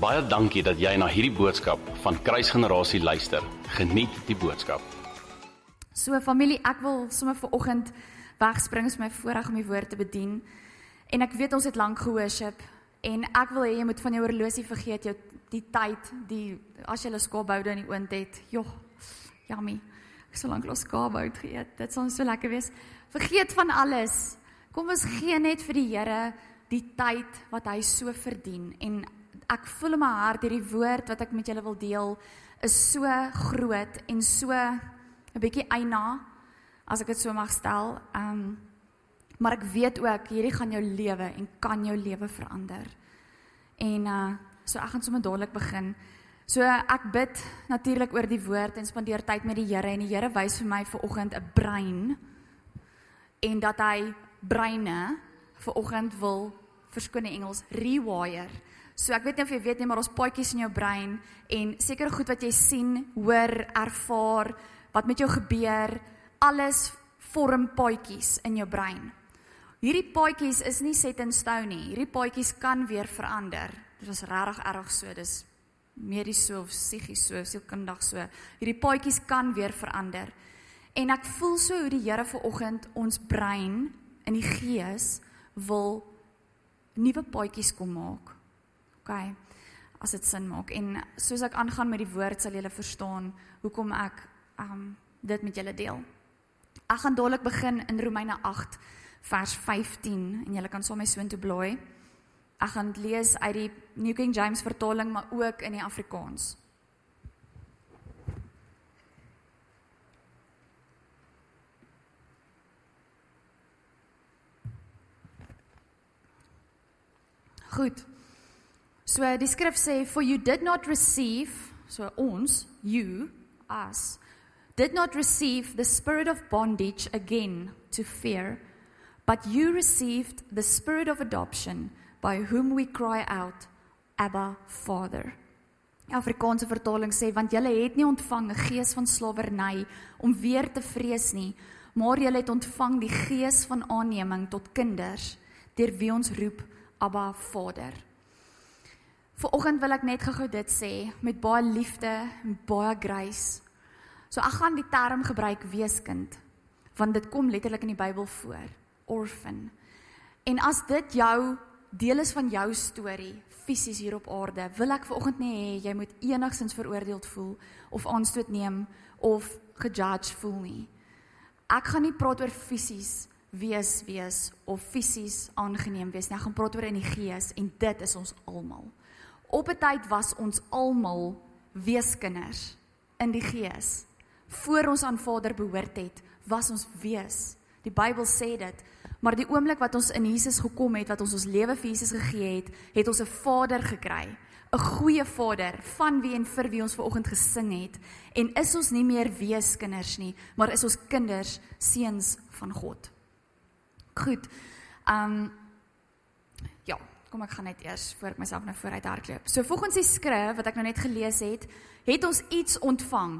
Baie dankie dat jy na hierdie boodskap van Kruisgenerasie luister. Geniet die boodskap. So familie, ek wil sommer vir oggend wegspring is my voorreg om die woord te bedien. En ek weet ons het lank gehoorship en ek wil hê jy moet van jou horlosie vergeet jou die tyd, die as jy 'n skaapboude in die oond het. Joh. Yummy. Ek sal lank los skaapbout geëet. Dit sal so lekker wees. Vergeet van alles. Kom ons gee net vir die Here die tyd wat hy so verdien en ek voel in my hart hierdie woord wat ek met julle wil deel is so groot en so 'n bietjie eina as ek dit so mag stel. Um maar ek weet ook hierdie gaan jou lewe en kan jou lewe verander. En uh so ek gaan sommer dadelik begin. So ek bid natuurlik oor die woord en spandeer tyd met die Here en die Here wys vir my vir oggend 'n brein en dat hy breine vir oggend wil verskone Engels rewire. So ek weet nie of jy weet nie, maar ons paadjies in jou brein en sekere goed wat jy sien, hoor, ervaar, wat met jou gebeur, alles vorm paadjies in jou brein. Hierdie paadjies is nie set in stone nie. Hierdie paadjies kan weer verander. Dit was regtig erg so. Dis medies so of psigies so, sielkundig so. Hierdie paadjies kan weer verander. En ek voel so hoe die Here vanoggend ons brein in die gees wil nuwe paadjies kom maak. OK. As dit sin maak en soos ek aangaan met die woord sal julle verstaan hoekom ek um dit met julle deel. Ek gaan dadelik begin in Romeine 8 vers 15 en julle kan saam met my soontoe blaai. Ek gaan lees uit die New King James vertaling maar ook in die Afrikaans. Goed. So die skrif sê for you did not receive so ons you us did not receive the spirit of bondage again to fear but you received the spirit of adoption by whom we cry out Abba Father. Afrikaanse vertaling sê want julle het nie ontvang 'n gees van slawerny om weer te vrees nie, maar julle het ontvang die gees van aanneming tot kinders deur wie ons roep Abba Vader. Vanoggend wil ek net gou-gou dit sê met baie liefde en baie grace. So ek gaan die term gebruik weeskind want dit kom letterlik in die Bybel voor, orphan. En as dit jou deel is van jou storie fisies hier op aarde, wil ek vanoggend nie hê jy moet enigsins veroordeeld voel of aanstoot neem of gejudge voel nie. Ek gaan nie praat oor fisies wees wees of fisies aangeneem wees nie. Ek gaan praat oor in die gees en dit is ons almal. Op 'n tyd was ons almal weeskinders in die gees. Voor ons aan Vader behoort het, was ons wees. Die Bybel sê dit. Maar die oomblik wat ons in Jesus gekom het, wat ons ons lewe vir Jesus gegee het, het ons 'n Vader gekry. 'n Goeie Vader van wie en vir wie ons ver oggend gesing het en is ons nie meer weeskinders nie, maar is ons kinders, seuns van God. Goed. Um ja, kom ek gaan net eers voor ek myself nou vooruit hardloop. So volgens die skrif wat ek nou net gelees het, het ons iets ontvang.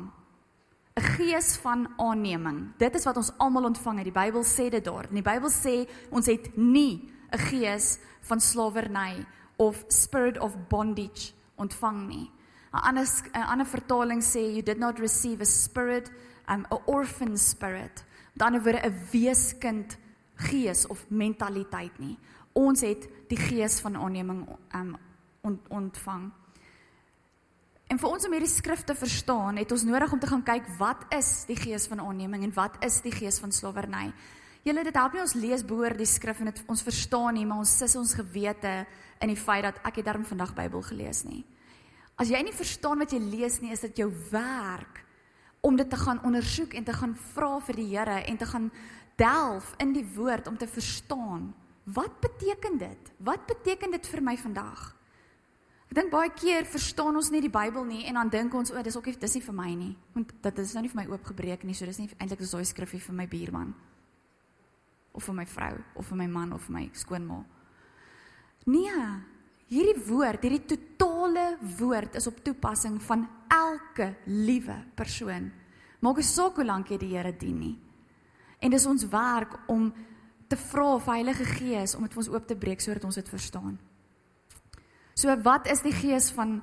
'n Gees van aanneming. Dit is wat ons almal ontvang het. Die Bybel sê dit daar. En die Bybel sê ons het nie 'n gees van slawerny of spirit of bondage ontvang nie. 'n Ander 'n ander vertaling sê you did not receive a spirit um 'n orphan spirit. Dan word 'n weeskind gees of mentaliteit nie. Ons het die gees van aanneming um ont, ontvang. En vir ons om hierdie skrif te verstaan, het ons nodig om te gaan kyk wat is die gees van aanneming en wat is die gees van slawerny. Julle dit help nie ons lees boor die skrif en dit ons verstaan nie, maar ons sis ons gewete in die feit dat ek het daarom vandag Bybel gelees nie. As jy nie verstaan wat jy lees nie, is dit jou werk om dit te gaan ondersoek en te gaan vra vir die Here en te gaan delf in die woord om te verstaan wat beteken dit? Wat beteken dit vir my vandag? Ek dink baie keer verstaan ons nie die Bybel nie en dan dink ons o, dis ook nie dis nie vir my nie. Want dit is nou nie vir my oopgebreek nie, so dis nie eintlik 'n daai skrifgie vir my buurman of vir my vrou of vir my man of vir my skoonma. Nee, hierdie woord, hierdie totale woord is op toepassing van elke liewe persoon. Maak nie saak hoe lank jy die Here dien nie. En dis ons werk om te vra vir Heilige Gees om dit vir ons oop te breek sodat ons dit verstaan. So wat is die gees van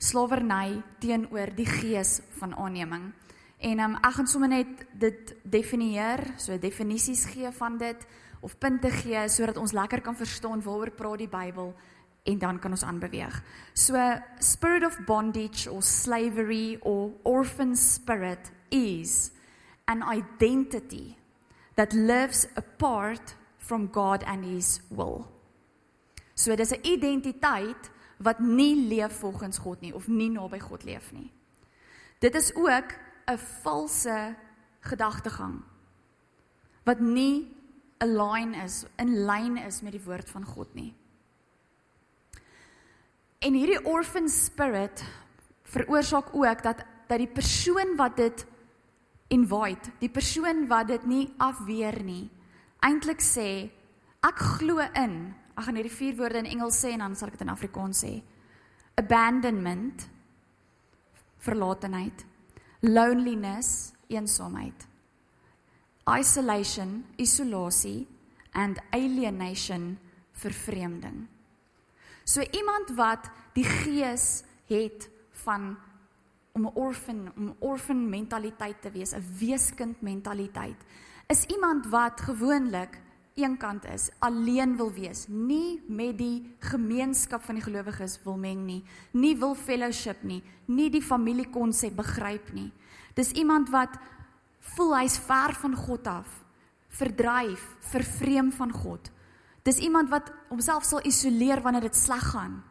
slawerny teenoor die gees van aanneming? En um, ek gaan sommer net dit definieer, so definisies gee van dit of punte gee sodat ons lekker kan verstaan waaroor praat die Bybel en dan kan ons aanbeweeg. So spirit of bondage or slavery or orphan spirit is an identity that lives apart from God and his will. So dis 'n identiteit wat nie leef volgens God nie of nie naby God leef nie. Dit is ook 'n valse gedagtegang wat nie align is, in lyn is met die woord van God nie. En hierdie orphan spirit veroorsaak ook dat dat die persoon wat dit invite, die persoon wat dit nie afweer nie, eintlik sê ek glo in. Ek gaan hierdie vier woorde in Engels sê en dan sal ek dit in Afrikaans sê. Abandonment, verlatenheid, loneliness, eensaamheid. Isolation, isolasie and alienation, vervreemding. So iemand wat die gees het van om 'n orphan, om 'n orphan mentaliteit te wees, 'n weeskind mentaliteit, is iemand wat gewoonlik eenkant is, alleen wil wees, nie met die gemeenskap van die gelowiges wil meng nie, nie wil fellowship nie, nie die familiekonsep begryp nie. Dis iemand wat voel hy's ver van God af, verdryf, vervreem van God. Dis iemand wat homself sal isoleer wanneer dit sleg gaan.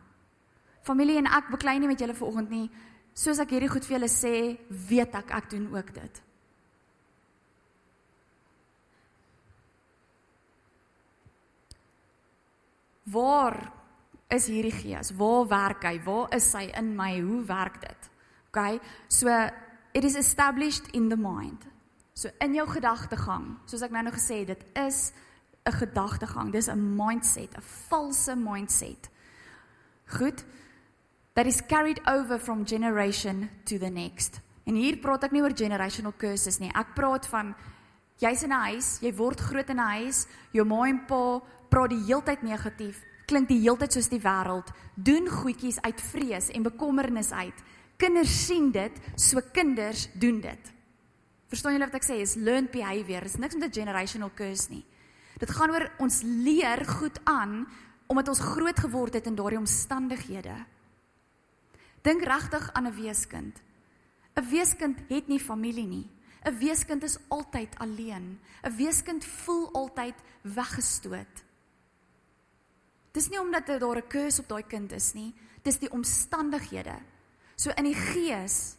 Familie en ek beklei nie met julle vanoggend nie. Soos ek hierdie goed vir julle sê, weet ek ek doen ook dit. Waar is hierdie gees? Waar werk hy? Waar is hy in my? Hoe werk dit? OK. So it is established in the mind. So in jou gedagtegang, soos ek nou nou gesê het, dit is 'n gedagtegang. Dis 'n mindset, 'n valse mindset. Goed. That is carried over from generation to the next. En hier praat ek nie oor generational curses nie. Ek praat van jy's in 'n huis, jy word groot in 'n huis, jou ma en pa praat die heeltyd negatief, klink die heeltyd soos die wêreld, doen goedjies uit vrees en bekommernis uit. Kinders sien dit, so kinders doen dit. Verstaan julle wat ek sê? Is learned behavior. Is niks met 'n generational curse nie. Dit gaan oor ons leer goed aan omdat ons groot geword het in daardie omstandighede. Dink regtig aan 'n weeskind. 'n Weeskind het nie familie nie. 'n Weeskind is altyd alleen. 'n Weeskind voel altyd weggestoot. Dis nie omdat daar 'n curse op daai kind is nie, dis die omstandighede. So in die gees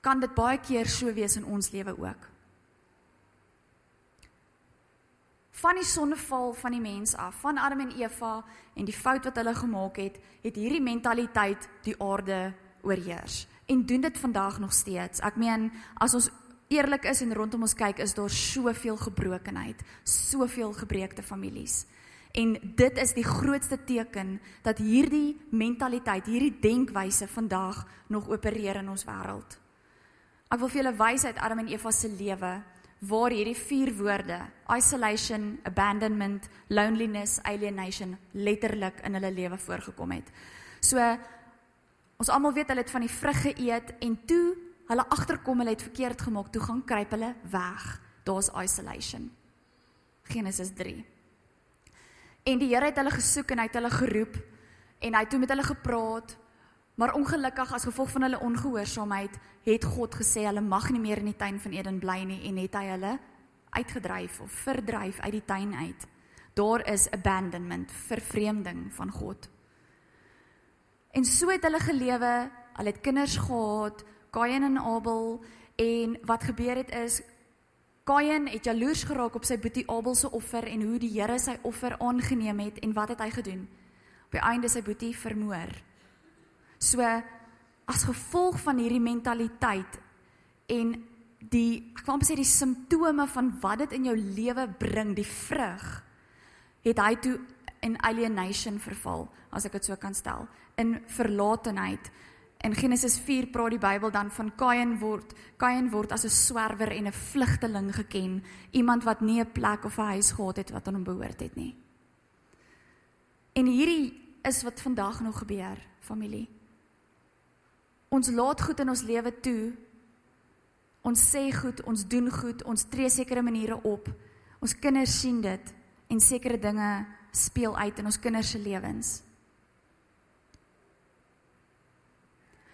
kan dit baie keer so wees in ons lewe ook. Van die sonneval van die mens af, van Adam en Eva en die fout wat hulle gemaak het, het hierdie mentaliteit die aarde oorheers en doen dit vandag nog steeds. Ek meen, as ons eerlik is en rondom ons kyk, is daar soveel gebrokenheid, soveel gebreekte families. En dit is die grootste teken dat hierdie mentaliteit, hierdie denkwyse vandag nog opereer in ons wêreld. Ek wil vir julle wys uit Adam en Eva se lewe waar hierdie vier woorde, isolation, abandonment, loneliness, alienation letterlik in hulle lewe voorgekom het. So ons almal weet hulle het van die vrug geëet en toe hulle agterkom hulle het verkeerd gemaak, toe gaan kruip hulle weg. Daar's isolation. Genesis 3. En die Here het hulle gesoek en hy het hulle geroep en hy het toe met hulle gepraat. Maar ongelukkig as gevolg van hulle ongehoorsaamheid het God gesê hulle mag nie meer in die tuin van Eden bly nie en het hy hulle uitgedryf of verdryf uit die tuin uit. Daar is abandonment, vervreemding van God. En so het hulle gelewe, hulle het kinders gehad, Kain en Abel en wat gebeur het is Kain het jaloers geraak op sy boetie Abel se offer en hoe die Here sy offer aangeneem het en wat het hy gedoen? Op die einde sy boetie vermoor. So as gevolg van hierdie mentaliteit en die ek wil amper sê die simptome van wat dit in jou lewe bring, die vrug, het hy toe in alienation verval, as ek dit so kan stel, in verlatenheid. In Genesis 4 praat die Bybel dan van Kain word Kain word as 'n swerwer en 'n vlugteling geken, iemand wat nie 'n plek of 'n huis gehad het wat aan hom behoort het nie. En hierdie is wat vandag nog gebeur, familie. Ons laat goed in ons lewe toe. Ons sê goed, ons doen goed, ons tree sekere maniere op. Ons kinders sien dit en sekere dinge speel uit in ons kinders se lewens.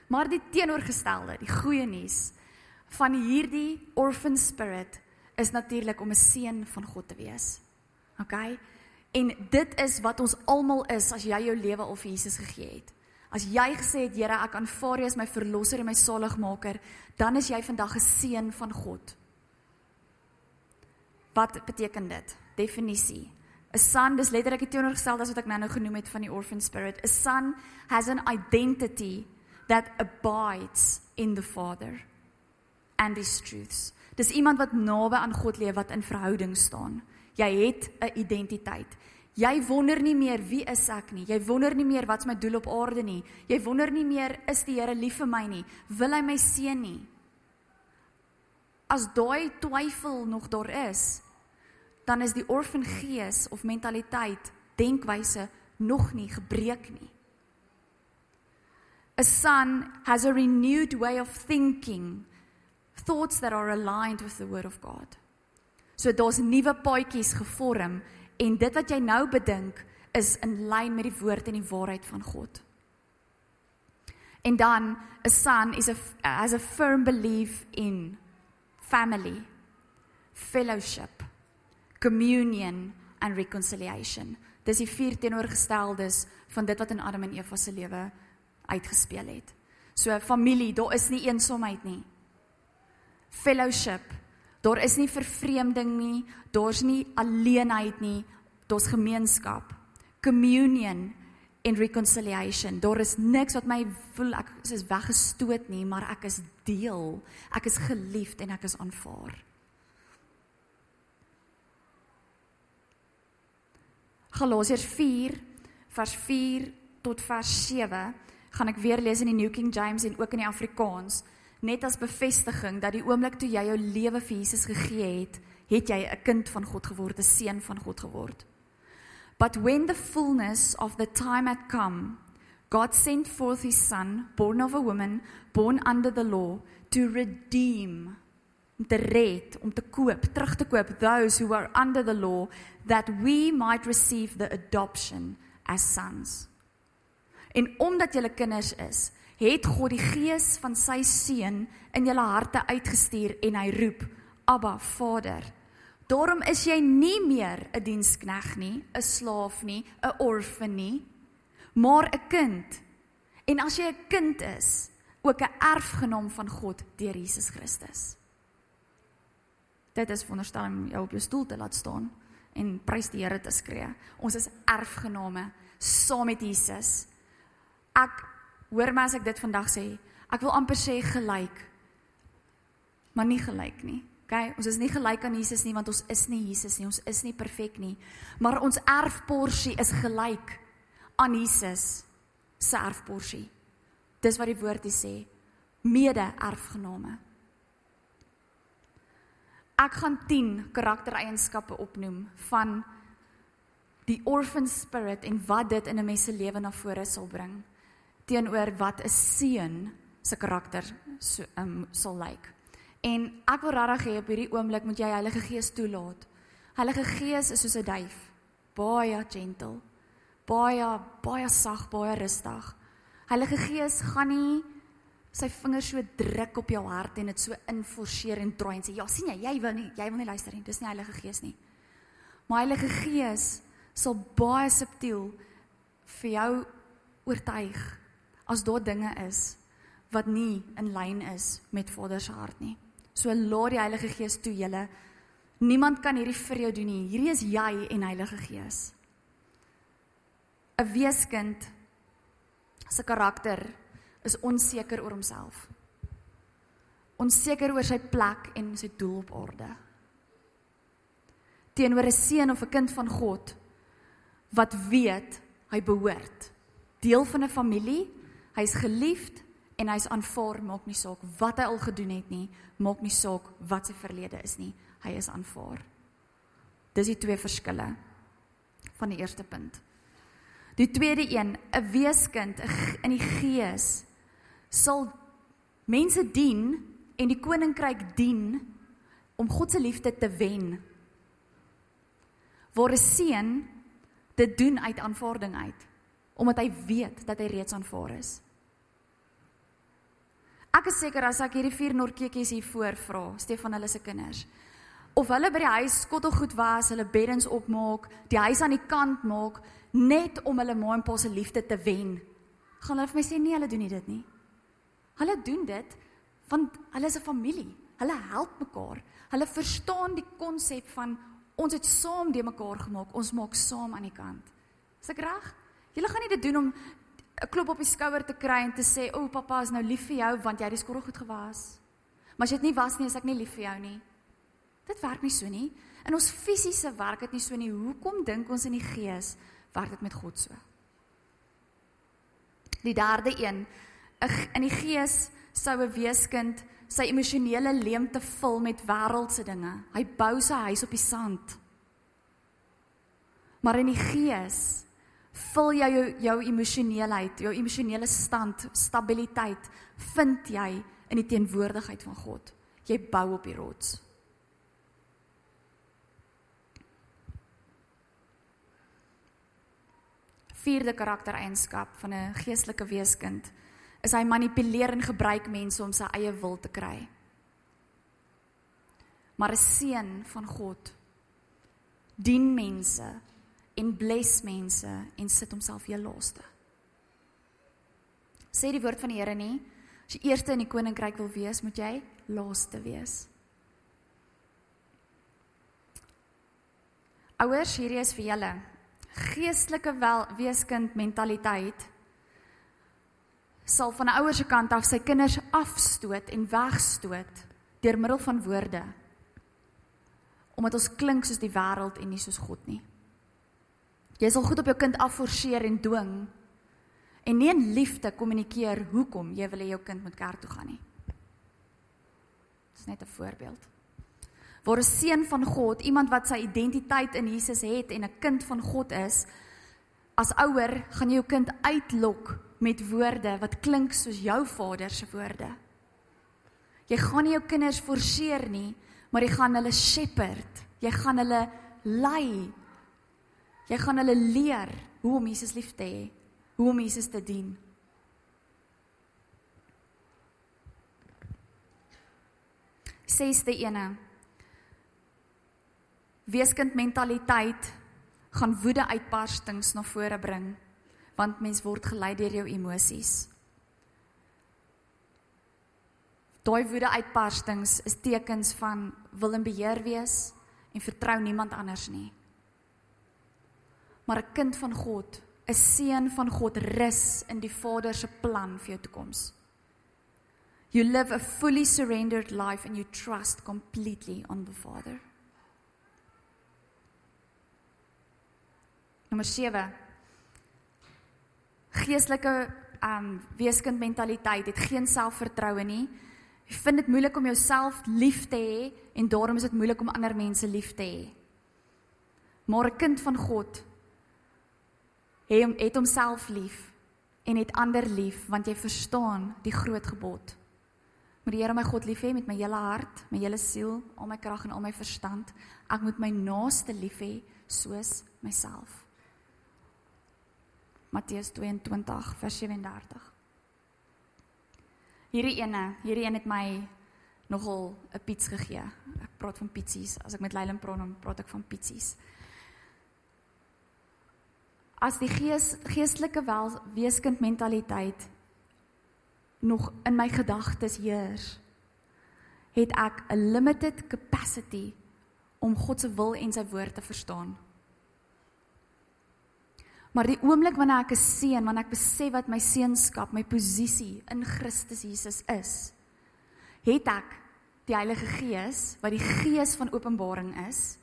Maar die teenoorgestelde, die goeie nuus van hierdie orphan spirit is natuurlik om 'n seun van God te wees. OK? En dit is wat ons almal is as jy jou lewe al vir Jesus gegee het. As jy gesê het Here, ek aanvaar U as my verlosser en my saligmaker, dan is jy vandag 'n seun van God. Wat beteken dit? Definisie. 'n Son, dis letterlik die teenoorgestelde as wat ek nou-nou genoem het van die orphan spirit. A son has an identity that abides in the Father and his truths. Dis iemand wat naby aan God leef wat in verhouding staan. Jy het 'n identiteit. Jy wonder nie meer wie is ek nie. Jy wonder nie meer wat's my doel op aarde nie. Jy wonder nie meer is die Here lief vir my nie. Wil hy my seën nie? As daai twyfel nog daar is, dan is die orphan gees of mentaliteit, denkwyse nog nie gebreek nie. A son has a renewed way of thinking, thoughts that are aligned with the word of God. So daar's nuwe paadjies gevorm en dit wat jy nou bedink is in lyn met die woord en die waarheid van God. En dan a son is a has a firm belief in family, fellowship, communion and reconciliation. Dis die vier teenoorgesteldes van dit wat in Adam en Eva se lewe uitgespeel het. So familie, daar is nie eensaamheid nie. Fellowship, daar is nie vervreemding nie, daar's nie alleenheid nie, daar's gemeenskap. Communion en reconciliation. Daar is niks wat my voel ek is weggestoot nie, maar ek is deel. Ek is geliefd en ek is aanvaar. Galasiërs 4 vers 4 tot vers 7 gaan ek weer lees in die New King James en ook in die Afrikaans net as bevestiging dat die oomblik toe jy jou lewe vir Jesus gegee het, het jy 'n kind van God geword, 'n seun van God geword. But when the fullness of the time had come, God sent forth his son, born of a woman, born under the law, to redeem om te red, om te koop, terug te koop those who were under the law that we might receive the adoption as sons. En omdat julle kinders is, het God die gees van sy seun in julle harte uitgestuur en hy roep Abba Vader. Daarom is jy nie meer 'n dienskneg nie, 'n slaaf nie, 'n orfan nie, maar 'n kind. En as jy 'n kind is, ook 'n erfgenaam van God deur Jesus Christus. Dit is wonderstel om jou op jou stoel te laat staan en prys die Here te skree. Ons is erfgename saam met Jesus. Ek Hoor my as ek dit vandag sê. Ek wil amper sê gelyk. Maar nie gelyk nie. OK, ons is nie gelyk aan Jesus nie want ons is nie Jesus nie. Ons is nie perfek nie. Maar ons erfporsie is gelyk aan Jesus se erfporsie. Dis wat die woord sê. Mede-erfgename. Ek gaan 10 karaktereienskappe opnoem van die orphan spirit en wat dit in 'n mens se lewe na vore sal bring teenoor wat 'n seun se karakter so um, sal lyk. En ek wil regtig hê op hierdie oomblik moet jy Heilige Gees toelaat. Heilige Gees is soos 'n duif, baie gentle, baie baie sag, baie rustig. Heilige Gees gaan nie sy vingers so druk op jou hart en dit so inforceer en draai en sê ja, sien jy, jy wil nie jy wil nie luister nie. Dis nie Heilige Gees nie. Maar Heilige Gees sal baie subtiel vir jou oortuig as daar dinge is wat nie in lyn is met Vader se hart nie. So laat die Heilige Gees toe julle. Niemand kan hierdie vir jou doen nie. Hierdie is jy en Heilige Gees. 'n Weeskind se karakter is onseker oor homself. Onseker oor sy plek en sy doel op aarde. Teenoor 'n seun of 'n kind van God wat weet hy behoort deel van 'n familie Hy's geliefd en hy's aanvaar, maak nie saak wat hy al gedoen het nie, maak nie saak wat sy verlede is nie. Hy is aanvaar. Dis die twee verskille van die eerste punt. Die tweede een, 'n weeskind in die gees sal mense dien en die koninkryk dien om God se liefde te wen. Waar 'n seun dit doen uit aanvaarding uit, omdat hy weet dat hy reeds aanvaar is. Ek is seker as ek hierdie vier nortjies hier voor vra, Stefan hulle se kinders, of hulle by die huis skottelgoed was, hulle beddens opmaak, die huis aan die kant maak net om hulle ma en pa se liefde te wen. Gaan hulle vir my sê nee, hulle doen nie dit nie. Hulle doen dit want hulle is 'n familie. Hulle help mekaar. Hulle verstaan die konsep van ons het saam die mekaar gemaak. Ons maak saam aan die kant. Is ek reg? Julle gaan nie dit doen om 'n klop op die skouer te kry en te sê, "O, oh, pappa is nou lief vir jou want jy het die skottel goed gewas." Maar as jy dit nie was nie, is ek nie lief vir jou nie. Dit werk nie so nie. In ons fisiese werk dit nie so nie. Hoekom dink ons in die gees werk dit met God so? Die derde een, in die gees sou 'n weeskind sy emosionele leemte vul met wêreldse dinge. Hy bou sy huis op die sand. Maar in die gees vul jy jou jou emosioneelheid, jou emosionele stand, stabiliteit vind jy in die teenwoordigheid van God. Jy bou op die rots. Vierde karaktereienskap van 'n geestelike weeskind is hy manipuleer en gebruik mense om sy eie wil te kry. Maar 'n seun van God dien mense en bless mense en sit homself heel laaste. Sê die woord van die Here nie, as jy eerste in die koninkryk wil wees, moet jy laaste wees. Ouers, hierdie is vir julle. Geestelike wel weeskind mentaliteit sal van 'n ouer se kant af sy kinders afstoot en wegstoot deur middel van woorde. Omdat ons klink soos die wêreld en nie soos God nie. Jy sal goed op jou kind afforceer en dwing en nie in liefde kommunikeer hoekom jy wil hê jou kind moet kerk toe gaan nie. Dis net 'n voorbeeld. Waar 'n seun van God, iemand wat sy identiteit in Jesus het en 'n kind van God is, as ouer gaan jy jou kind uitlok met woorde wat klink soos jou vader se woorde. Jy gaan nie jou kinders forceer nie, maar jy gaan hulle shepherd. Jy gaan hulle lei. Jy gaan hulle leer hoe om Jesus lief te hê, hoe om Jesus te dien. Sesde ene. Weeskind mentaliteit gaan woede uitbarstings na vore bring want mens word gelei deur jou emosies. Daai woede uitbarstings is tekens van wil en beheer wees en vertrou niemand anders nie. Maar 'n kind van God, 'n seun van God rus in die Vader se plan vir jou toekoms. You live a fully surrendered life and you trust completely on the Father. Nommer 7 geestelike um weeskind mentaliteit het geen selfvertroue nie. Jy vind dit moeilik om jouself lief te hê en daarom is dit moeilik om ander mense lief te hê. Maar 'n kind van God het het homself lief en het ander lief want jy verstaan die groot gebod. Moet die Here my God lief hê met my hele hart, my hele siel, al my krag en al my verstand. Ek moet my naaste lief hê soos myself. Matteus 22 vers 37. Hierdie ene, hierdie een het my nogal 'n piets gegee. Ek praat van pietsies. As ek met Leilen praat, dan praat ek van pietsies. As die gees geestelike wel weeskind mentaliteit nog in my gedagtes heers, het ek 'n limited capacity om God se wil en sy woord te verstaan. Maar die oomblik wanneer ek 'n seun, wanneer ek besef wat my seunskap, my posisie in Christus Jesus is, het ek die Heilige Gees, wat die gees van openbaring is,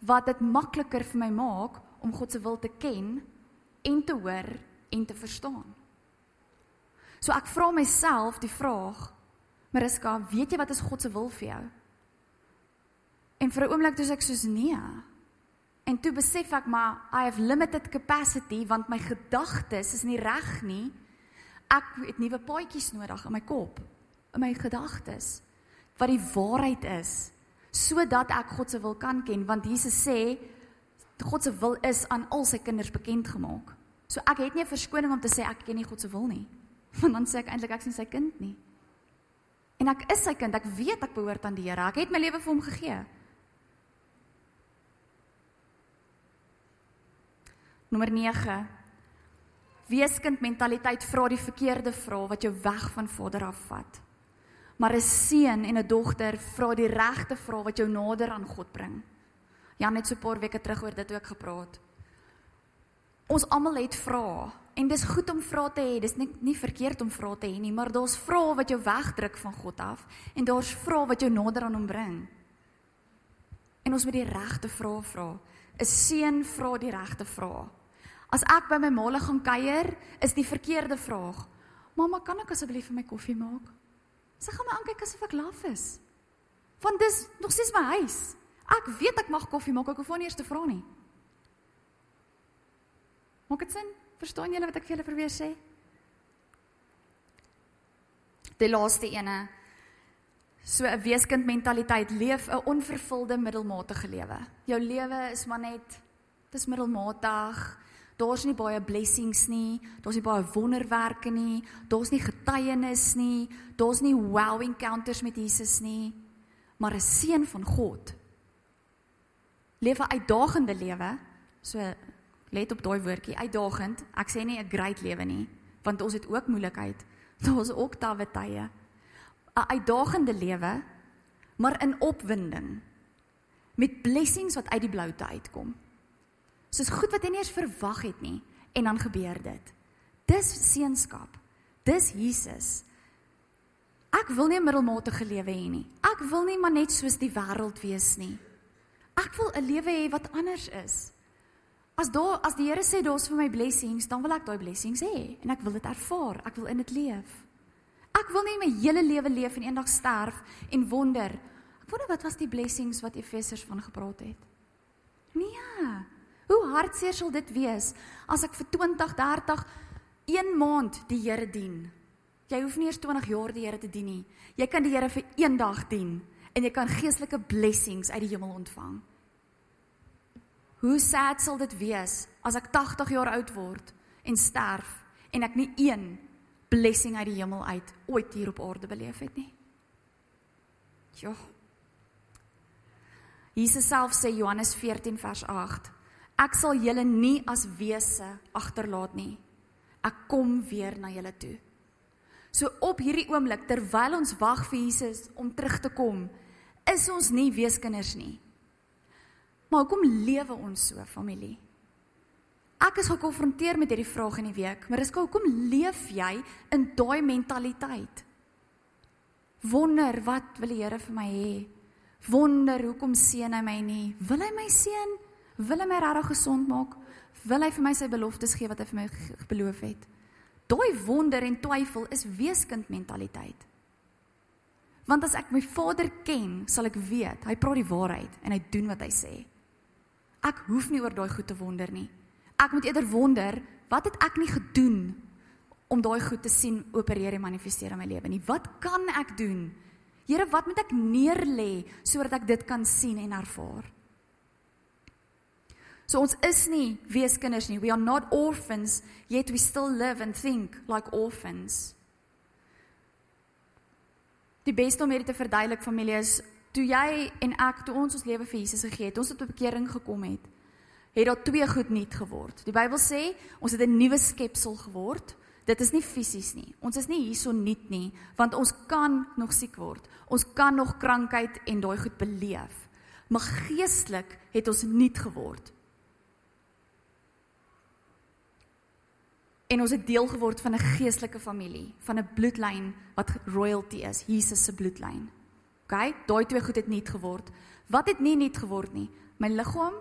wat dit makliker vir my maak om God se wil te ken en te hoor en te verstaan. So ek vra myself die vraag, Mariska, weet jy wat is God se wil vir jou? En vir 'n oomblik toe ek soos nee. En toe besef ek maar I have limited capacity want my gedagtes is nie reg nie. Ek het nuwe paadjies nodig in my kop, in my gedagtes wat die waarheid is sodat ek God se wil kan ken want Jesus sê God se wil is aan al sy kinders bekend gemaak. So ek het nie 'n verskoning om te sê ek ken nie God se wil nie. Want dan sê ek eintlik ek sien sy kind nie. En ek is sy kind. Ek weet ek behoort aan die Here. Ek het my lewe vir hom gegee. Nommer 9. Weeskind mentaliteit vra die verkeerde vrae wat jou weg van Vader af vat. Maar 'n seun en 'n dogter vra die regte vrae wat jou nader aan God bring. Jan het so 'n paar weke terug oor dit ook gepraat. Ons almal het vrae en dis goed om vrae te hê. Dis nie nie verkeerd om vrae te hê nie, maar daar's vrae wat jou wegdruk van God af en daar's vrae wat jou nader aan hom bring. En ons moet die regte vrae vra. 'n Seun vra die regte vrae. As ek by my maale gaan kuier, is die verkeerde vraag: "Mamma, kan ek asseblief vir my koffie maak?" Sy gaan my aankyk asof ek laf is. Want dis nog steeds my huis. Ek weet ek mag koffie maak, ek hoef nie eers te vra nie. Maak dit sin? Verstaan julle wat ek vir julle probeer sê? Die laaste ene. So 'n weeskind mentaliteit leef 'n onvervulde middelmatige lewe. Jou lewe is maar net dis middelmatig. Daar's nie baie blessings nie, daar's nie baie wonderwerke nie, daar's nie getuienis nie, daar's nie wow encounters met Jesus nie, maar 'n seun van God. Leef 'n uitdagende lewe. So let op daai woordjie, uitdagend. Ek sê nie 'n great lewe nie, want ons het ook moeilikheid. Daar's ook tawwe tye. 'n Uitdagende lewe, maar in opwinding met blessings wat uit die bloute uitkom. Soos goed wat jy nie eens verwag het nie en dan gebeur dit. Dis seënskap. Dis Jesus. Ek wil nie 'n middelmatige lewe hê nie. Ek wil nie maar net soos die wêreld wees nie. Ek wil 'n lewe hê wat anders is. As daar as die Here sê daar's vir my blessings, dan wil ek daai blessings hê en ek wil dit ervaar. Ek wil in dit leef. Ek wil nie my hele lewe leef en eendag sterf en wonder. Ek wonder wat was die blessings wat Efesiërs van gepraat het. Nee. Hoe hartseer sal dit wees as ek vir 20, 30, 1 maand die Here dien? Jy hoef nie eers 20 jaar die Here te dien nie. Jy kan die Here vir een dag dien en jy kan geestelike blessings uit die hemel ontvang. Hoe sad sal dit wees as ek 80 jaar oud word en sterf en ek nie een blessing uit die hemel uit ooit hier op aarde beleef het nie. Ja. Jesus self sê Johannes 14 vers 8: Ek sal julle nie as wese agterlaat nie. Ek kom weer na julle toe. So op hierdie oomblik terwyl ons wag vir Jesus om terug te kom, is ons nie weeskinders nie. Maar hoekom lewe ons so, familie? Ek is gekonfronteer met hierdie vraag in die week, maar dis hoekom leef jy in daai mentaliteit? Wonder wat wil die Here vir my hê? Wonder hoekom seën hy my nie? Wil hy my seën? Wil hy my regtig gesond maak? Wil hy vir my sy beloftes gee wat hy vir my beloof het? Daai wonder en twyfel is weeskind mentaliteit. Want as ek my Vader ken, sal ek weet hy praat die waarheid en hy doen wat hy sê. Ek hoef nie oor daai goed te wonder nie. Ek moet eerder wonder, wat het ek nie gedoen om daai goed te sien opereer en manifesteer in my lewe nie? Wat kan ek doen? Here, wat moet ek neerlê sodat ek dit kan sien en ervaar? So ons is nie weeskinders nie. We are not orphans, yet we still live and think like orphans. Die beste om hierdie te verduidelik familie is toe jy en ek toe ons ons lewe vir Jesus gegee het, ons het tot bekering gekom het, het daar twee goed nuut geword. Die Bybel sê ons het 'n nuwe skepsel geword. Dit is nie fisies nie. Ons is nie hierso nuut nie, want ons kan nog siek word. Ons kan nog krankheid en daai goed beleef. Maar geestelik het ons nuut geword. En ons het deel geword van 'n geestelike familie, van 'n bloedlyn wat royalty is, Jesus se bloedlyn. OK, daai twee goed het nuut geword. Wat het nie nuut geword nie? My liggaam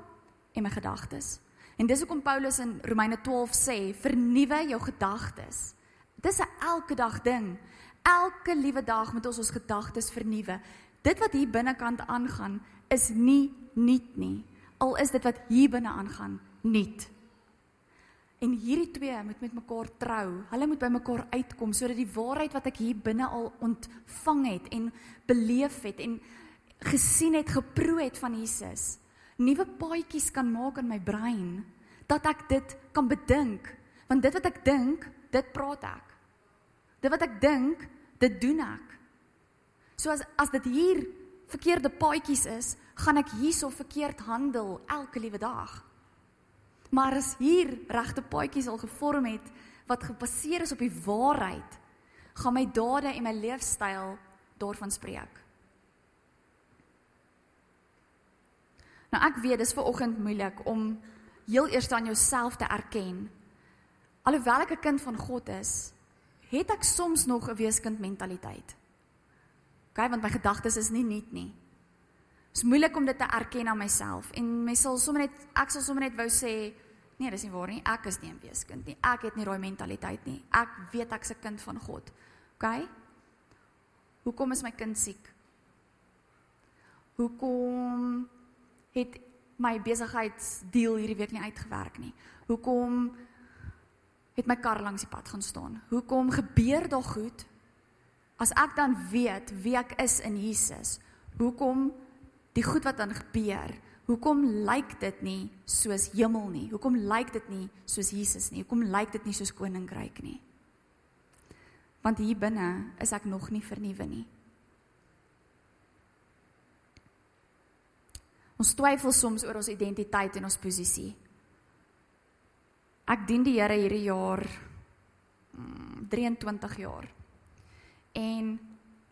en my gedagtes. En dis hoekom Paulus in Romeine 12 sê, vernuwe jou gedagtes. Dis 'n elke dag ding. Elke liewe dag moet ons ons gedagtes vernuwe. Dit wat hier binnekant aangaan is nie nuut nie. Al is dit wat hier binne aangaan nuut. En hierdie twee moet met mekaar trou. Hulle moet by mekaar uitkom sodat die waarheid wat ek hier binne al ontvang het en beleef het en gesien het, geproe het van Jesus, nuwe paadjies kan maak in my brein dat ek dit kan bedink. Want dit wat ek dink, dit praat ek. Dit wat ek dink, dit doen ek. So as as dit hier verkeerde paadjies is, gaan ek hierso verkeerd handel elke liewe dag. Maar as hier regte paadjies al gevorm het wat gebaseer is op die waarheid, gaan my dade en my leefstyl daarvan spreek. Nou ek weet dis ver oggend moeilik om heel eers aan jouself te erken. Alhoewel ek 'n kind van God is, het ek soms nog 'n weeskind mentaliteit. OK, want my gedagtes is nie nuut nie. Dit is moeilik om dit te erken aan myself en my sal sommer net ek sal sommer net wou sê nee, dis nie waar nie. Ek is nie 'n weeskind nie. Ek het nie daai mentaliteit nie. Ek weet ek's 'n kind van God. OK? Hoekom is my kind siek? Hoekom het my besigheidsdeal hierdie week nie uitgewerk nie? Hoekom het my kar langs die pad gaan staan? Hoekom gebeur daar goed as ek dan weet wie ek is in Jesus? Hoekom die goed wat dan gebeur? Hoekom lyk dit nie soos hemel nie? Hoekom lyk dit nie soos Jesus nie? Hoekom lyk dit nie soos koninkryk nie? Want hier binne is ek nog nie vernuwe nie. Ons twyfel soms oor ons identiteit en ons posisie. Ek dien die Here hierdie jaar 23 mm, jaar. En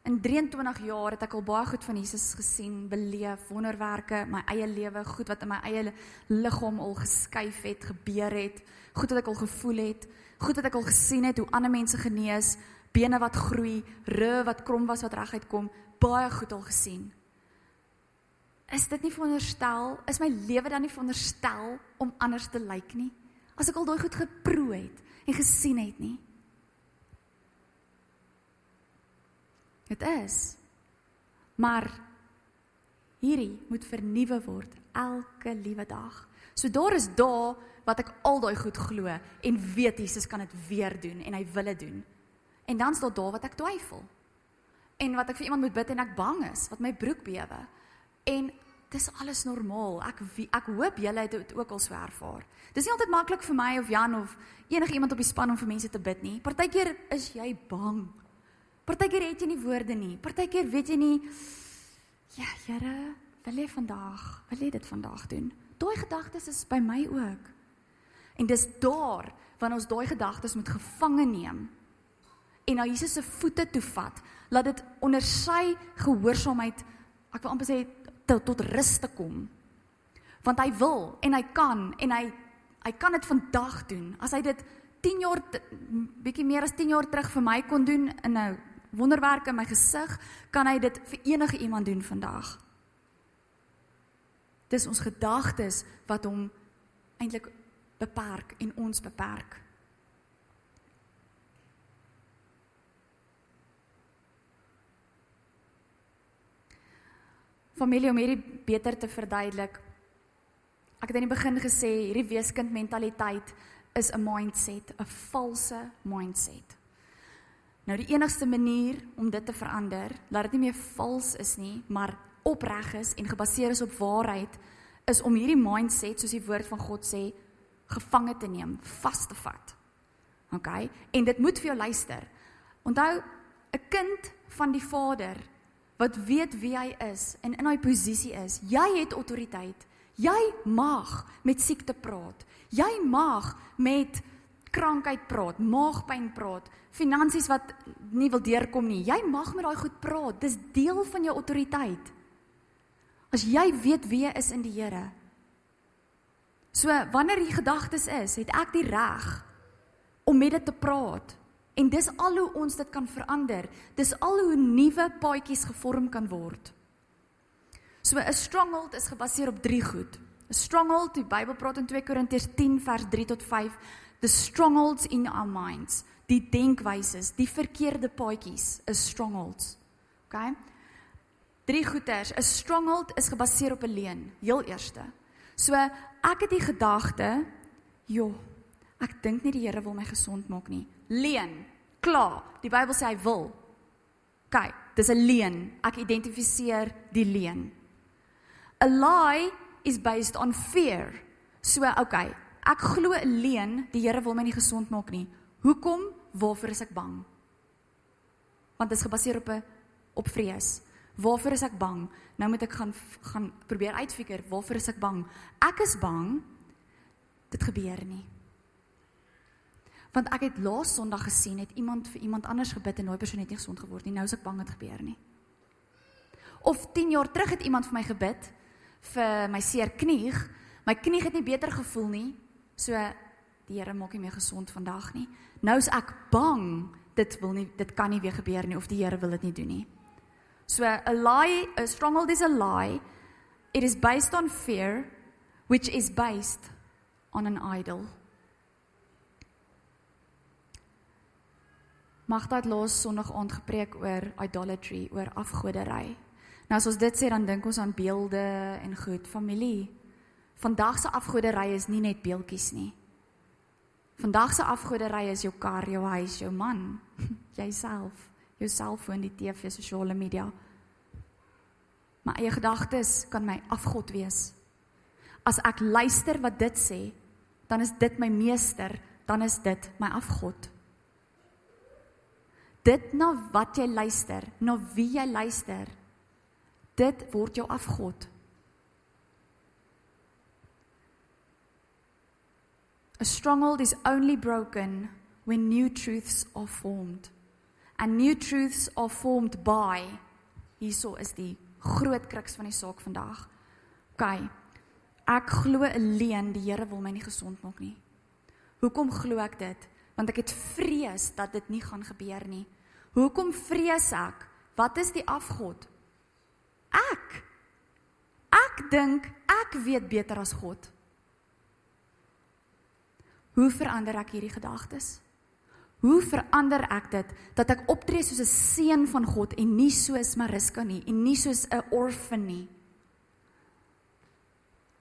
In 23 jaar het ek al baie goed van Jesus gesien, beleef, wonderwerke, my eie lewe, goed wat in my eie liggaam al geskuif het, gebeur het, goed wat ek al gevoel het, goed wat ek al gesien het hoe ander mense genees, bene wat groei, rug wat krom was wat reguit kom, baie goed al gesien. Is dit nie veronderstel, is my lewe dan nie veronderstel om anders te lyk nie? As ek al daai goed geproe het en gesien het nie? Dit is. Maar hierdie moet vernuwe word elke liewe dag. So daar is dae wat ek al daai goed glo en weet Jesus kan dit weer doen en hy wil dit doen. En dan staan daar wat ek twyfel. En wat ek vir iemand moet bid en ek bang is, wat my broek bewe. En dis alles normaal. Ek ek hoop julle het dit ook al so ervaar. Dis nie altyd maklik vir my of Jan of enige iemand op die span om vir mense te bid nie. Partykeer is jy bang Partykeer het jy nie woorde nie. Partykeer weet jy nie ja, Here, wil jy vandag, wil jy dit vandag doen? Daai gedagtes is by my ook. En dis daar wanneer ons daai gedagtes moet gevange neem en na Jesus se voete toe vat, laat dit onder sy gehoorsaamheid, ek wil amper sê tot, tot rus te kom. Want hy wil en hy kan en hy hy kan dit vandag doen. As hy dit 10 jaar bietjie meer as 10 jaar terug vir my kon doen in 'n wonderwerk in my gesig, kan hy dit vir enige iemand doen vandag. Dis ons gedagtes wat hom eintlik beperk en ons beperk. Familie om hierdie beter te verduidelik. Ek het aan die begin gesê hierdie weeskind mentaliteit is 'n mindset, 'n valse mindset. Nou die enigste manier om dit te verander, laat dit nie meer vals is nie, maar opreg is en gebaseer is op waarheid, is om hierdie mindset, soos die woord van God sê, gevange te neem, vas te vat. OK? En dit moet vir jou luister. Onthou, 'n kind van die Vader wat weet wie hy is en in hy posisie is, jy het autoriteit. Jy mag met siekte praat. Jy mag met krankheid praat, maagpyn praat, finansies wat nie wil deurkom nie. Jy mag met daai goed praat. Dis deel van jou autoriteit. As jy weet wie jy is in die Here. So wanneer die gedagtes is, het ek die reg om met dit te praat. En dis al hoe ons dit kan verander. Dis al hoe nuwe paadjies gevorm kan word. So 'n stronghold is gebaseer op drie goed. 'n Stronghold, die Bybel praat in 2 Korintiërs 10 vers 3 tot 5 the strongholds in our minds, die denkwyses, die verkeerde paadjies is strongholds. OK? Drie goeters. 'n Stronghold is gebaseer op 'n leuen, heel eerste. So ek het die gedagte, joh, ek dink nie die Here wil my gesond maak nie. Leen. Klaar. Die Bybel sê hy wil. Kyk, dis 'n leuen. Ek identifiseer die leuen. A lie is based on fear. So, okay, ek glo 'n leuen, die Here wil my nie gesond maak nie. Hoekom? Waarvoor is ek bang? Want dit is gebaseer op 'n op vrees. Waarvoor is ek bang? Nou moet ek gaan gaan probeer uitfigure waarvoor is ek bang? Ek is bang dit gebeur nie. Want ek het laas Sondag gesien het iemand vir iemand anders gebid en daai persoon het nie gesond geword nie. Nou is ek bang dit gebeur nie. Of 10 jaar terug het iemand vir my gebid vir my seer knie. My knie het nie beter gevoel nie. So die Here maak nie meer gesond vandag nie. Nou is ek bang dit wil nie dit kan nie weer gebeur nie of die Here wil dit nie doen nie. So a lie, a stronghold is a lie. It is based on fear which is based on an idol. Magda het laas Sondag aand gepreek oor idolatry, oor afgoderry. Nou as ons dit sê dan dink ons aan beelde en goed, familie. Vandag se afgoderry is nie net beeldjies nie. Vandag se afgoderry is jou kar, jou huis, jou man, jouself, jou selfoon, die TV, sosiale media. My eie gedagtes kan my afgod wees. As ek luister wat dit sê, dan is dit my meester, dan is dit my afgod. Dit na wat jy luister, na wie jy luister, dit word jou afgod. A stronghold is only broken when new truths are formed. And new truths are formed by hierso is die groot kruks van die saak vandag. OK. Ek glo 'n leen die Here wil my nie gesond maak nie. Hoekom glo ek dit? Want ek het vrees dat dit nie gaan gebeur nie. Hoekom vrees ek? Wat is die afgod? Ek. Ek dink ek weet beter as God. Hoe verander ek hierdie gedagtes? Hoe verander ek dit dat ek optree soos 'n seun van God en nie soos Mariska nie en nie soos 'n orphan nie?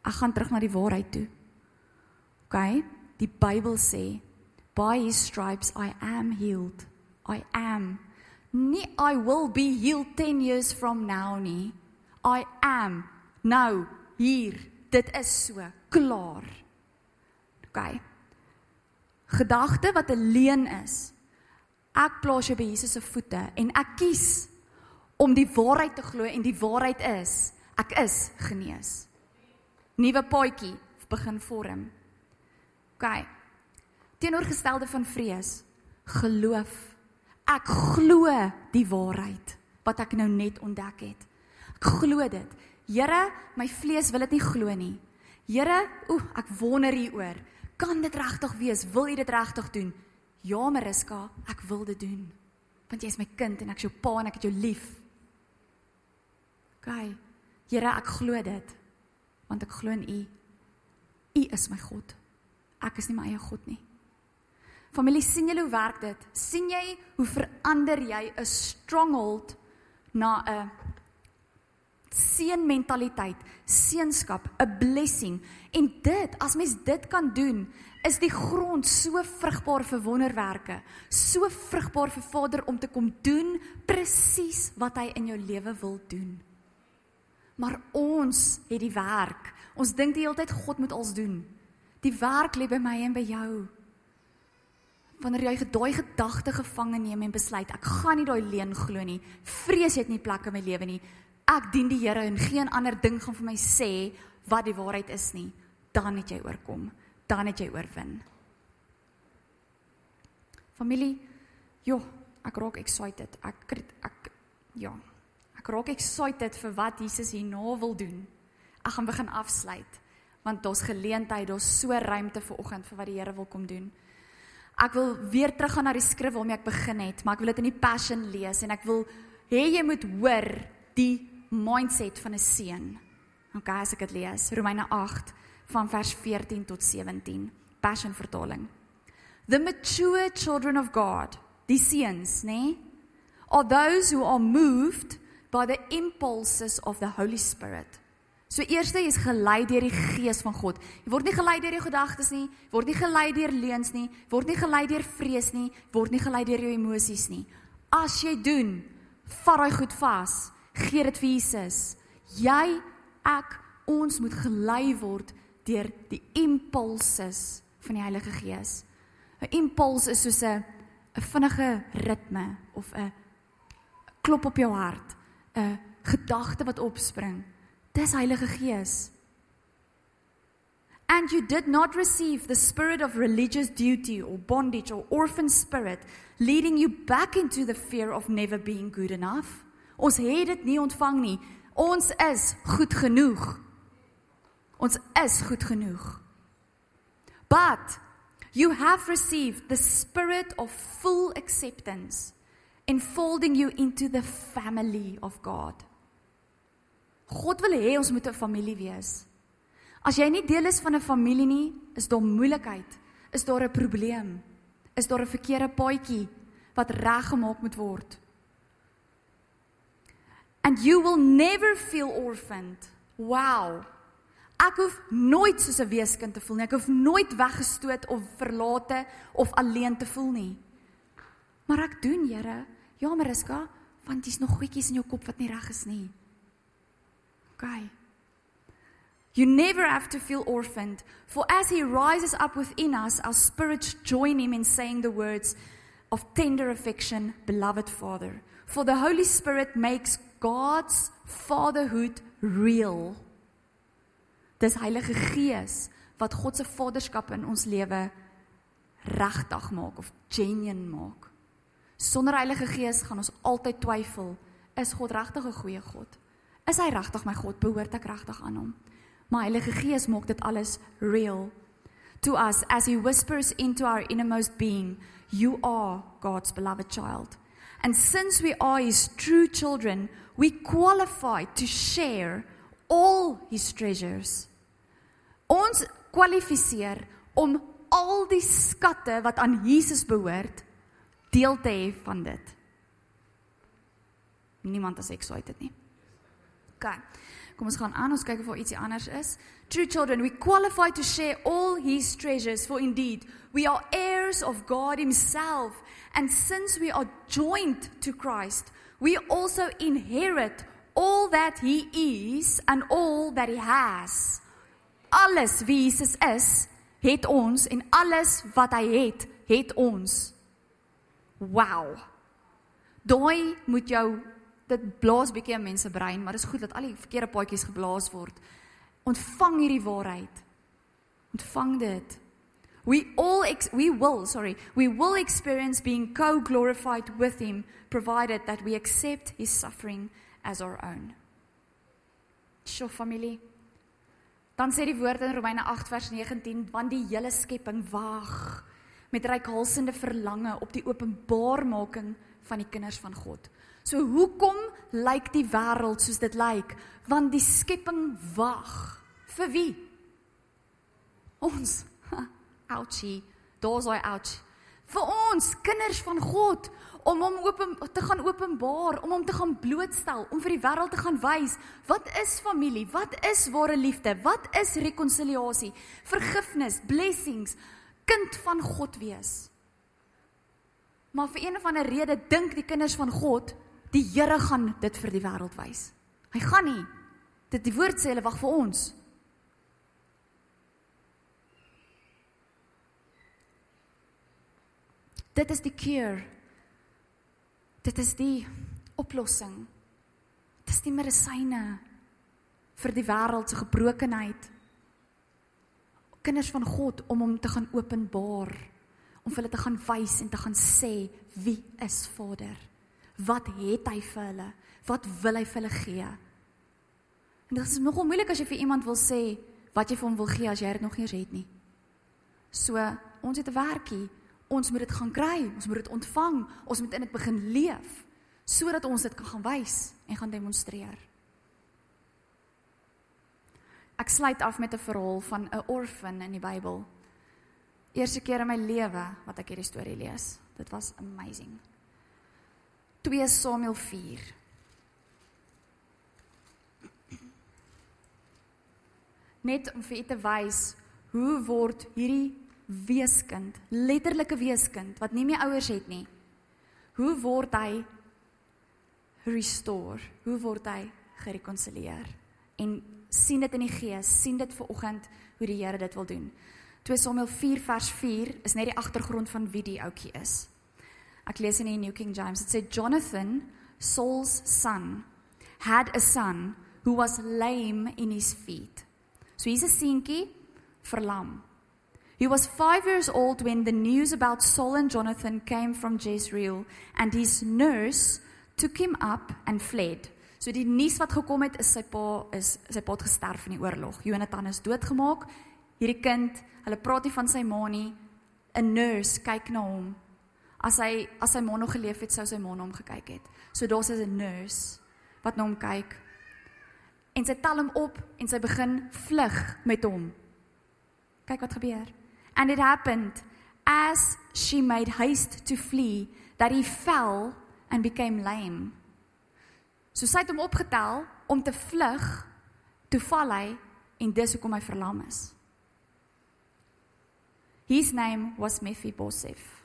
Ek gaan terug na die waarheid toe. OK, die Bybel sê, "By his stripes I am healed. I am." Nie I will be healed 10 years from now nie. I am nou hier. Dit is so klaar. OK gedagte wat 'n leuen is. Ek plaas jou by Jesus se voete en ek kies om die waarheid te glo en die waarheid is ek is genees. Nuwe paadjie begin vorm. OK. Teenoorgestelde van vrees, geloof. Ek glo die waarheid wat ek nou net ontdek het. Ek glo dit. Here, my vlees wil dit nie glo nie. Here, oeh, ek wonder hieroor. Kan dit regtig wees? Wil jy dit regtig doen? Ja, Mariska, ek wil dit doen. Want jy is my kind en ek is jou pa en ek het jou lief. OK. Here, ek glo dit. Want ek glo in U. U is my God. Ek is nie my eie God nie. Familie, sien julle hoe werk dit? sien jy hoe verander jy 'n stronghold na 'n seën mentaliteit, seënskap, 'n blessing. En dit, as mens dit kan doen, is die grond so vrugbaar vir wonderwerke, so vrugbaar vir Vader om te kom doen presies wat hy in jou lewe wil doen. Maar ons het die werk. Ons dink die hele tyd God moet ons doen. Die werk lê by my en by jou. Wanneer jy daai gedagte gevange neem en besluit ek gaan nie daai leuen glo nie. Vrees het nie plek in my lewe nie ek dien die Here en geen ander ding gaan vir my sê wat die waarheid is nie, dan het jy oorkom, dan het jy oorwin. Familie, joh, ek raak excited. Ek ek ja. Ek raak excited vir wat Jesus hierna wil doen. Ek gaan begin afsluit want daar's geleentheid, daar's so ruimte vir oggend vir wat die Here wil kom doen. Ek wil weer teruggaan na die skrif waarmee ek begin het, maar ek wil dit in die passion lees en ek wil hê jy moet hoor die mindset van 'n seun. OK, as ek dit lees, Romeine 8 van vers 14 tot 17, Passion vertaling. The mature children of God, die seuns, nê, nee, are those who are moved by the impulses of the Holy Spirit. So eerste jy's gelei deur die gees van God. Jy word nie gelei deur jou gedagtes nie, word nie gelei deur leuns nie, word nie gelei deur vrees nie, word nie gelei deur jou emosies nie. As jy doen, vat daai goed vas. Gee dit vir Jesus. Jy, ek, ons moet gelei word deur die impulses van die Heilige Gees. 'n Impuls is soos 'n 'n vinnige ritme of 'n klop op jou hart, 'n gedagte wat opspring. Dis Heilige Gees. And you did not receive the spirit of religious duty or bondage or orphan spirit leading you back into the fear of never being good enough. Ons het dit nie ontvang nie. Ons is goed genoeg. Ons is goed genoeg. But you have received the spirit of full acceptance enfolding you into the family of God. God wil hê ons moet 'n familie wees. As jy nie deel is van 'n familie nie, is daar moeilikheid, is daar 'n probleem, is daar 'n verkeerde paadjie wat reggemaak moet word. And you will never feel orphaned. Wow. Ek hoef nooit soos 'n weeskind te voel nie. Ek hoef nooit weggestoot of verlate of alleen te voel nie. Maar ek doen, Here. Ja, Mariska, want jy's nog goedjies in jou kop wat nie reg is nie. Okay. You never have to feel orphaned, for as he rises up within us, our spirits join him in saying the words of tender affection, beloved Father. For the Holy Spirit makes God's fatherhood real. Dis Heilige Gees wat God se vaderskap in ons lewe regtig maak of genuine maak. Sonder Heilige Gees gaan ons altyd twyfel, is God regtig 'n goeie God? Is hy regtig my God? Behoort ek regtig aan hom? Maar Heilige Gees maak dit alles real to us as he whispers into our innermost being, you are God's beloved child. And since we are his true children, we qualify to share all his treasures. Ons kwalifiseer om al die skatte wat aan Jesus behoort deel te hê van dit. Niemand is excited nie. OK. Kom ons gaan aan, ons kyk of daar ietsie anders is. True children, we qualify to share all his treasures for indeed we are heirs of God himself and since we are joined to Christ, we also inherit all that he is and all that he has. Alles wie Jesus is, het ons en alles wat hy het, het ons. Wow. Daai moet jou dit blaas bietjie in mense brein, maar dit is goed dat al die verkeerde paadjies geblaas word. Ontvang hierdie waarheid. Ontvang dit. We all ex- we will, sorry, we will experience being co-glorified with him provided that we accept his suffering as our own. Sjoe familie. Dan sê die woord in Romeine 8 vers 19, want die hele skepping wag met reikhalsende verlange op die openbaarmaking van die kinders van God. So hoekom lyk die wêreld soos dit lyk? Want die skepping wag. Vir wie? Ons. Ouchie. Daar's hy ouch. Vir ons, kinders van God, om hom open te gaan openbaar, om hom te gaan blootstel, om vir die wêreld te gaan wys wat is familie? Wat is ware liefde? Wat is rekonsiliasie? Vergifnis, blessings, kind van God wees. Maar vir een of ander rede dink die kinders van God die Here gaan dit vir die wêreld wys. Hy gaan nie. Dit die woord sê hulle wag vir ons. Dit is die cure. Dit is die oplossing. Dit is die medisyne vir die wêreld se gebrokenheid. Kinders van God om hom te gaan openbaar, om hulle te gaan wys en te gaan sê wie is Vader? Wat het hy vir hulle? Wat wil hy vir hulle gee? En dit is nogal moeilik as jy vir iemand wil sê wat jy vir hom wil gee as jy dit nog nie eens het nie. So, ons het 'n werkie ons moet dit gaan kry, ons moet dit ontvang, ons moet in dit begin leef sodat ons dit kan gaan wys en gaan demonstreer. Ek sluit af met 'n verhaal van 'n orphan in die Bybel. Eerste keer in my lewe wat ek hierdie storie lees. Dit was amazing. 2 Samuel 4. net om vir u te wys hoe word hierdie weeskind, letterlike weeskind wat nie meer ouers het nie. Hoe word hy restore? Hoe word hy gerekonsilieer? En sien dit in die gees, sien dit ver oggend hoe die Here dit wil doen. 2 Samuel 4 vers 4 is net die agtergrond van wie die ouetjie is. Ek lees in die New King James. Dit sê Jonathan, Saul's son, had a son who was lame in his feet. So he's a seentjie verlam. He was 5 years old when the news about Saul and Jonathan came from Jezreel and his nurse took him up and fled. So die nuus wat gekom het is sy pa is sy pa het gesterf in die oorlog. Jonathan is doodgemaak. Hierdie kind, hulle praat nie van sy ma nie. 'n Nurse kyk na hom. As hy as sy ma nog geleef het, sou sy ma na hom gekyk het. So daar's 'n nurse wat na hom kyk. En sy tel hom op en sy begin vlug met hom. Kyk wat gebeur. And it happened as she made haste to flee that he fell and became lame. So sy het hom opgetel om te vlug, toe val hy en dis hoekom hy verlam is. His name was Mephibosheth.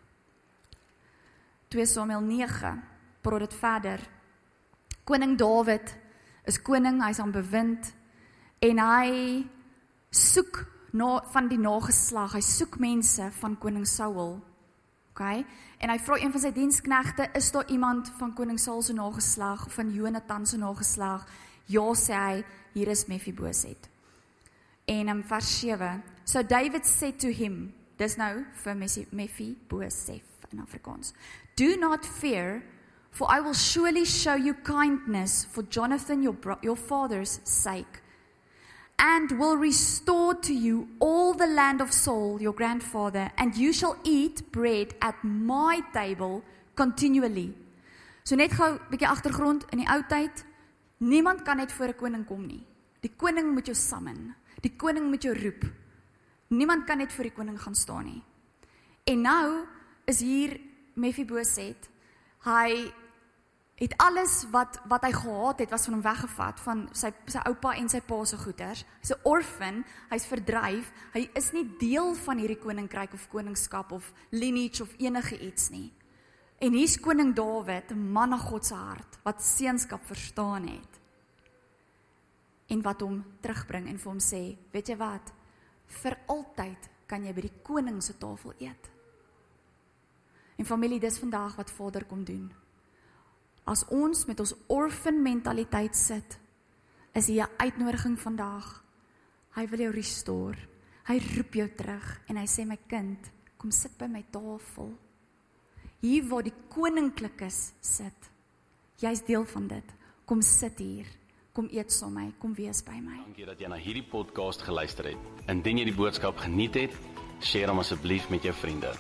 2 Samuel 9 praat dit verder. Koning Dawid is koning, hy's aan bewind en hy soek na van die nageslag. Hy soek mense van koning Saul. OK? En hy vra een van sy diensknegte, is daar iemand van koning Saul se nageslag of van Jonathan se nageslag? Ja sê hy, hier is Mephibosheth. En in vers 7, so David said to him, dis nou vir Mephibosheth in Afrikaans. Do not fear, for I will surely show you kindness for Jonathan your your father's sake and will restore to you all the land of Saul, your grandfather, and you shall eat bread at my table continually. So net gou 'n bietjie agtergrond in die ou tyd, niemand kan net voor 'n koning kom nie. Die koning moet jou summon. Die koning moet jou roep. Niemand kan net voor die koning gaan staan nie. En nou is hier Mephibosheth. Hy het alles wat wat hy gehad het was van hom weggevat van sy sy oupa en sy pa se goederes. Hy's 'n orphan, hy's verdryf. Hy is nie deel van hierdie koninkryk of koningskap of lineage of enige iets nie. En hier's koning Dawid, 'n man na God se hart wat seenskap verstaan het. En wat hom terugbring en vir hom sê, weet jy wat? Vir altyd kan jy by die koning se tafel eet. En familie, dis vandag wat Vader kom doen. As ons met ons orphan mentaliteit sit, is hier 'n uitnodiging vandag. Hy wil jou restore. Hy roep jou terug en hy sê my kind, kom sit by my tafel. Hier waar die koninklikes sit. Jy's deel van dit. Kom sit hier. Kom eet saam met my. Kom wees by my. Dankie dat jy na hierdie podcast geluister het. Indien jy die boodskap geniet het, deel hom asseblief met jou vriende.